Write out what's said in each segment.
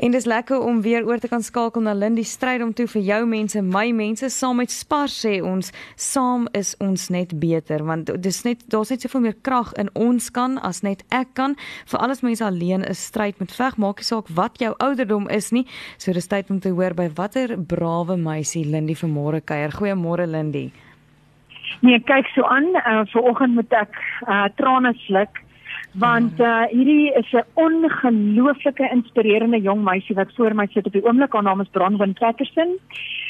En dis lekker om weer oor te kan skakel na Lindy stryd om toe vir jou mense, my mense saam met Spar sê ons, saam is ons net beter want dis net daar's net soveel meer krag in ons kan as net ek kan. Vir alles mense alleen is stryd met veg maak nie saak wat jou ouderdom is nie. So dis tyd om te hoor by watter brawe meisie Lindy vanmôre kuier. Goeiemôre Lindy. Nee, kyk so aan. Uh, Vanoggend moet ek uh, trane sluk want uh, hierdie is 'n ongelooflike inspirerende jong meisie wat voor my sit op die oomblik. Haar naam is Bronwyn Patterson.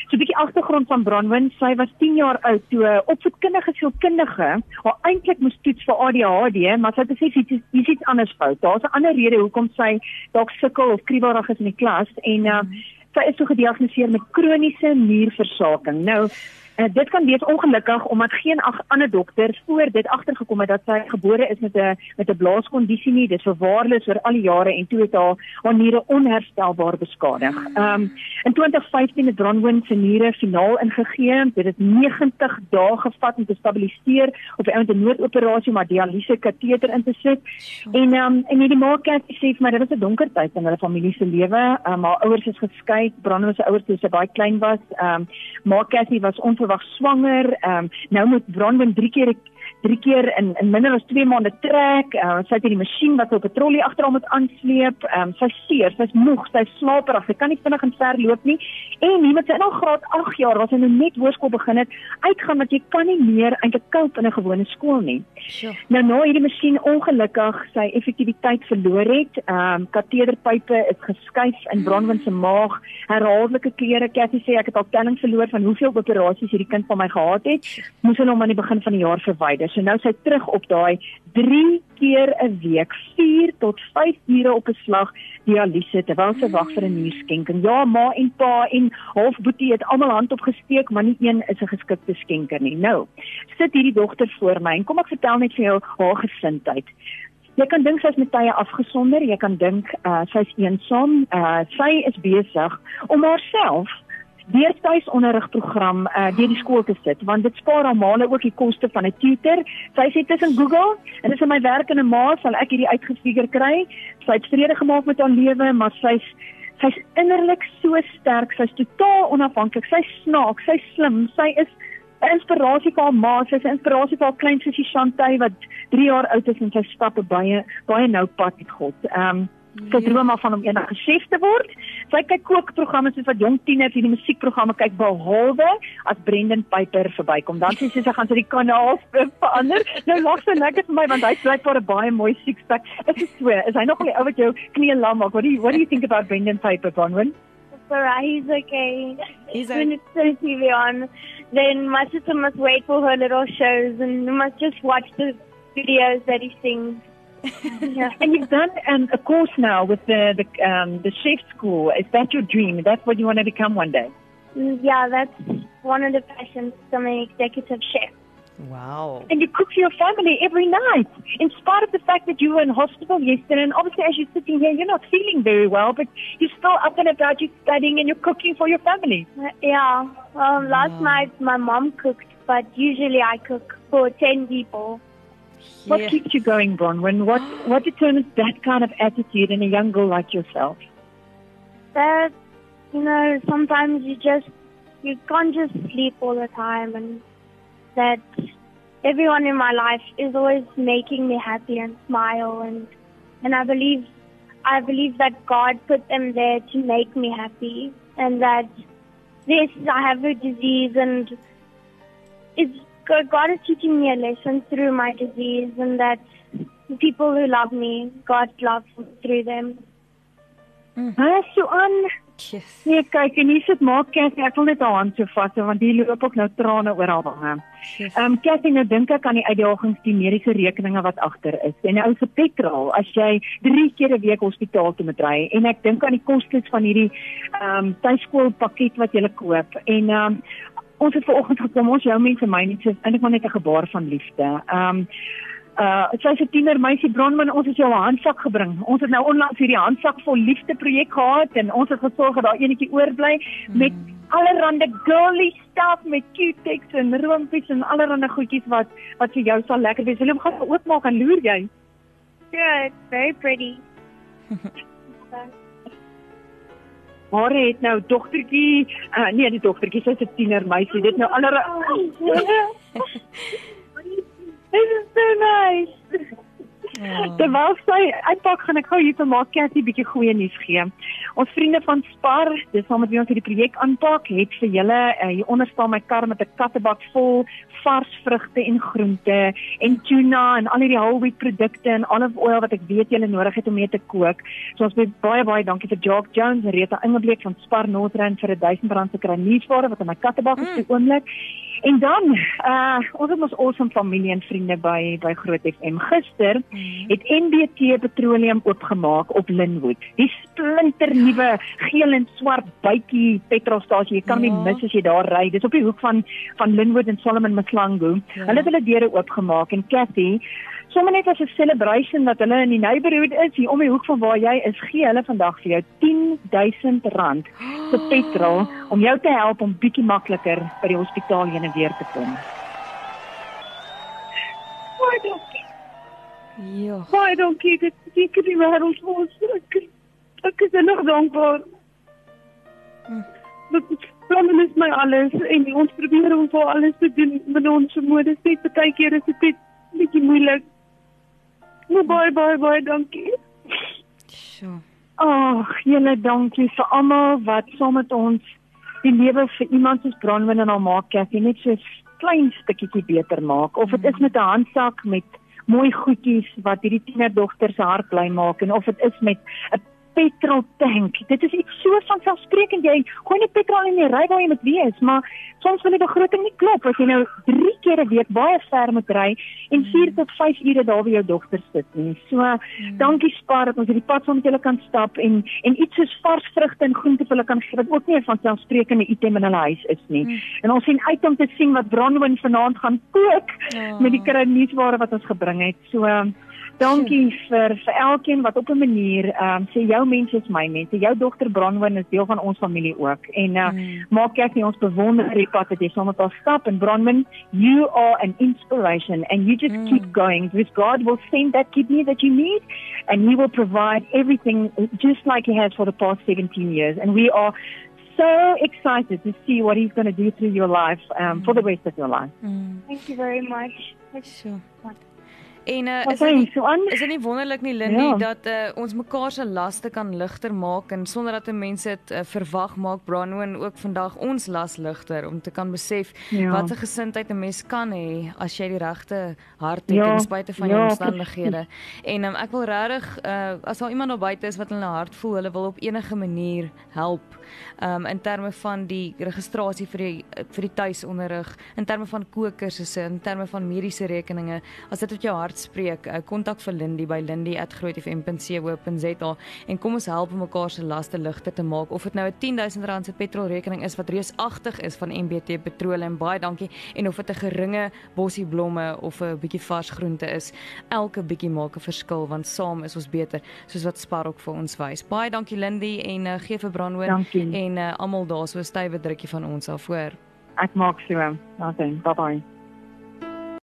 So 'n bietjie agtergrond van Bronwyn. Sy was 10 jaar oud toe 'n opvoedkundige sielkundige haar eintlik moes toets vir ADHD, maar sy het gesê dit is iets anders fout. Daar's 'n ander rede hoekom sy dalk sukkel of kriebelrig is in die klas en uh, sy is so gediagnoseer met kroniese nierversaking. Nou Uh, dit kan wees ongelukkig omdat geen ander dokter voor dit agtergekom het dat sy gebore is met 'n met 'n blaaskondisie nie. Dit verwaarloos oor al die jare en toe het haar haar niere onherstelbaar beskadig. Ehm um, in 2015 het Bronwyn se niere finaal ingegee. Dit het 90 dae gevat om te stabiliseer op 'n ouente noodoperasie maar dialyse kateter in te sit. En ehm um, en hierdie maak het sê vir my dit was 'n donker tyd in hulle familie se lewe. Um, haar ouers is geskei. Bronwyn se ouers toe sy baie klein was. Ehm um, maar Cassie was onverwags swanger. Ehm um, nou moet Brandon 3 keer drie keer in in minder as 2 maande trek. Uh, sy het hierdie masjien wat op 'n trolly agter hom moet aansleep. Ehm um, sy seer, sy's moeg, sy's slaperig. Sy kan nie vinnig en ver loop nie. En hier met sy nou graad 8 jaar was sy nou net hoërskool begin het, uitgaan dat jy kan nie meer eintlik koop in 'n gewone skool nie. Sure. Nou nou hierdie masjien ongelukkig sy effektiwiteit verloor het. Ehm um, katederpype is geskuif in Bronwyn se maag. Herhaaldelike klere. Cassie sê ek het al telling verloor van hoeveel operasies hierdie kind van my gehad het. Moes hulle hom aan die begin van die jaar verwyder. So nou sy terug op daai 3 keer 'n week, 4 tot 5 ure op 'n slag dialyse terwyl sy wag vir 'n nierskenking. Ja, ma en pa en half boetie het almal hand opgesteek, maar nie een is 'n geskikte skenker nie. Nou, sit hierdie dogter voor my en kom ek vertel net vir jou haar gesindheid. Jy kan dink sy's met tye afgesonder, jy kan dink uh, sy's eensaam, uh, sy is besig om haarself deur tuisonderrigprogram uh, deur die skool te sit want dit spaar haar maale ook die koste van 'n tutor. Sy sê tussen Google en dis in my werk in 'n maand sal ek hierdie uitgefigure kry. Sy het vrede gemaak met haar lewe, maar sy's sy's innerlik so sterk, sy's totaal onafhanklik. Sy's snaaks, sy's slim, sy is 'n inspirasie vir haar ma, sy's 'n inspirasie vir haar klein sussie Shantay wat 3 jaar oud is en sy stap baie baie nou pad met God. Ehm um, sy ja. droom af van om eendag chef te word. Sy kyk kookprogramme soos wat jong tieners hierdie musiekprogramme kyk behalwe as Brendan Piper verbykom. Dan sê sy sy gaan sy die kanaal verander. Nou lag sy lekker vir my want hy sê vir 'n baie mooi six-pack. Is dit so? Is hy nog al die ou wat jou knie lam maak? What do you what do you think about Brendan Piper, Bronwyn? Alright, he's okay. He's okay. When it's on TV on, then my sister must wait for her little shows and must just watch the videos that he sings. Yeah. And you've done um, a course now with the the, um, the chef school. Is that your dream? That's what you want to become one day? Mm, yeah, that's one of the passions. I'm an executive chef. Wow. And you cook for your family every night, in spite of the fact that you were in hospital yesterday. And obviously, as you're sitting here, you're not feeling very well, but you're still up and about, you're studying, and you're cooking for your family. Uh, yeah. Um, last wow. night, my mom cooked, but usually I cook for 10 people. What keeps you going, Bronwyn? What what determines that kind of attitude in a young girl like yourself? That you know, sometimes you just you can't just sleep all the time, and that everyone in my life is always making me happy and smile, and and I believe I believe that God put them there to make me happy, and that this I have a disease, and it's God is teaching me a lesson through my disease, and that people who love me, God loves through them. Mm. Hi, Suan. Yes. Nee, kyk, en hier sit maak Cassie, ek wil net haar hand so vas hou want hier loop ook nou trane oor haar wange. Ehm um, Cassie, nou dink ek aan die uitdagings die mediese rekeninge wat agter is. En nou se petrol, as jy 3 keer 'n week hospitaal toe moet ry en ek dink aan die kostes van hierdie ehm um, tuiskoolpakket wat jy koop en ehm um, ons het vanoggend gekom ons jou mense my net so eintlik maar net 'n gebaar van liefde. Ehm um, uh sy's 'n tiener meisie Bronman ons het jou 'n handsak gebring. Ons het nou onlangs hierdie handsak vol liefde projek gehad en ons het gesorg dat daar eenetjie oorbly met allerlei girly stuff met Q-tex en roompies en allerlei goedjies wat wat vir jou sal lekker wees. Wil jy hom gaan oopmaak en loer jy? It's very pretty. haar het nou dogtertjie, uh, nee, die dogtertjie sy's 'n tiener meisie. Dit nou aller Terwyl sy uitpak gaan ek gou hier vir maak Cathy bietjie goeie nuus gee. Ons vriende van Spar, dis saam met wie ons hierdie projek aanpak, het vir julle uh, hier onder staan my kar met 'n kattebak vol vars vrugte en groente en tuna en al hierdie whole wheat produkte en olive oil wat ek weet julle nodig het om mee te kook. So ons baie baie baie dankie vir Jock Jones en Rita Engelbreek van Spar Noordrand vir 'n 1000 rand se kruiniersware wat in my kattebak is Mm. mm. oomblik. En dan, uh ons het ons awesome familie en vriende by by Groot FM gister het NBT Petroleum oopgemaak op Linwood. Die splinternuwe geel en swart bytjie petrolstasie. Jy kan nie Ja. mis as jy daar ry. Dis op die hoek van van Linwood en Solomon Mslangu. Ja. Hulle het hulle deure oopgemaak en Cathy Sommige net as 'n celebration dat hulle in die neighborhood is hier om die hoek van waar jy is, gee hulle vandag vir jou R10000 se petrol om jou te help om bietjie makliker by die hospitaal heen en weer te kom. Baie dankie. Ja. Baie dankie. Dit beteken die wêreld vir ons. Ek, ek is nog dankbaar. Hm. Dit plan is my alles en ons probeer om vir alles te doen met ons vermoë. Dit baie keer is dit bietjie moeilik. Maar baie baie baie dankie. Sjoe. Ag, julle dankie vir almal wat saam met ons die lewe vir iemand soos Bronwyn en haar maak Cathy net so 'n klein stukkie beter maak of dit is met 'n handsak met mooi goedjies wat hierdie tienerdogter se hart bly maak en of dit is met 'n petrol tank. Dit is iets so van selfsprekend jy gooi net petrol in die ry waar jy moet wees, maar soms wil die begroting nie klop as jy nou 3 keer 'n week baie ver moet ry en 4 tot 5 ure daar by jou dogter sit nie. So dankie Spar dat ons hierdie pad saam met julle kan stap en en iets soos vars vrugte en groente vir hulle kan gee wat ook nie 'n vanselfsprekende item in hulle huis is nie. Mm. En ons sien uit om te sien wat Bronwyn vanaand gaan kook Ja. met die kruidnuusware wat ons gebring het. So dankie vir vir elkeen wat op 'n manier ehm um, sê jou mense is my mense. Jou dogter Bronwyn is deel van ons familie ook. En uh, Mm. maak ek nie ons bewonder die pad wat jy saam met ons stap en Bronwyn, you are an inspiration and you just Mm. keep going because God will send that kidney that you need and he will provide everything just like he has for the past 17 years and we are so excited to see what he's going to do through your life um, for the rest of your life. Mm. Thank you very much. Sjoe. En uh, Wat is dit nie, so is dit nie wonderlik nie Lindy Ja. dat uh, ons mekaar se laste kan ligter maak en sonder dat 'n mens dit uh, verwag maak Bronwyn ook vandag ons las ligter om te kan besef Ja. wat 'n gesindheid 'n mens kan hê as jy die regte hart het Ja, ten spyte van jou ja, omstandighede. En um, ek wil regtig uh, as daar iemand daar buite is wat hulle hart voel, hulle wil op enige manier help. Um in terme van die registrasie vir die vir die tuisonderrig, in terme van kookkursusse, in terme van mediese rekeninge, as dit tot jou hart spreek, uh, kontak vir Lindy by lindy@grootfm.co.za en kom ons help om mekaar se laste ligter te maak of dit nou 'n R10000 se petrolrekening is wat reusagtig is van MBT Petroleum. Baie dankie en of dit 'n geringe bossie blomme of 'n bietjie vars groente is, elke bietjie maak 'n verskil want saam is ons beter, soos wat Spar ook vir ons wys. Baie dankie Lindy en uh, gee vir Dankie. en uh, almal daar so 'n stywe drukkie van ons af hoor. Ek maak so. Dankie. Bye bye.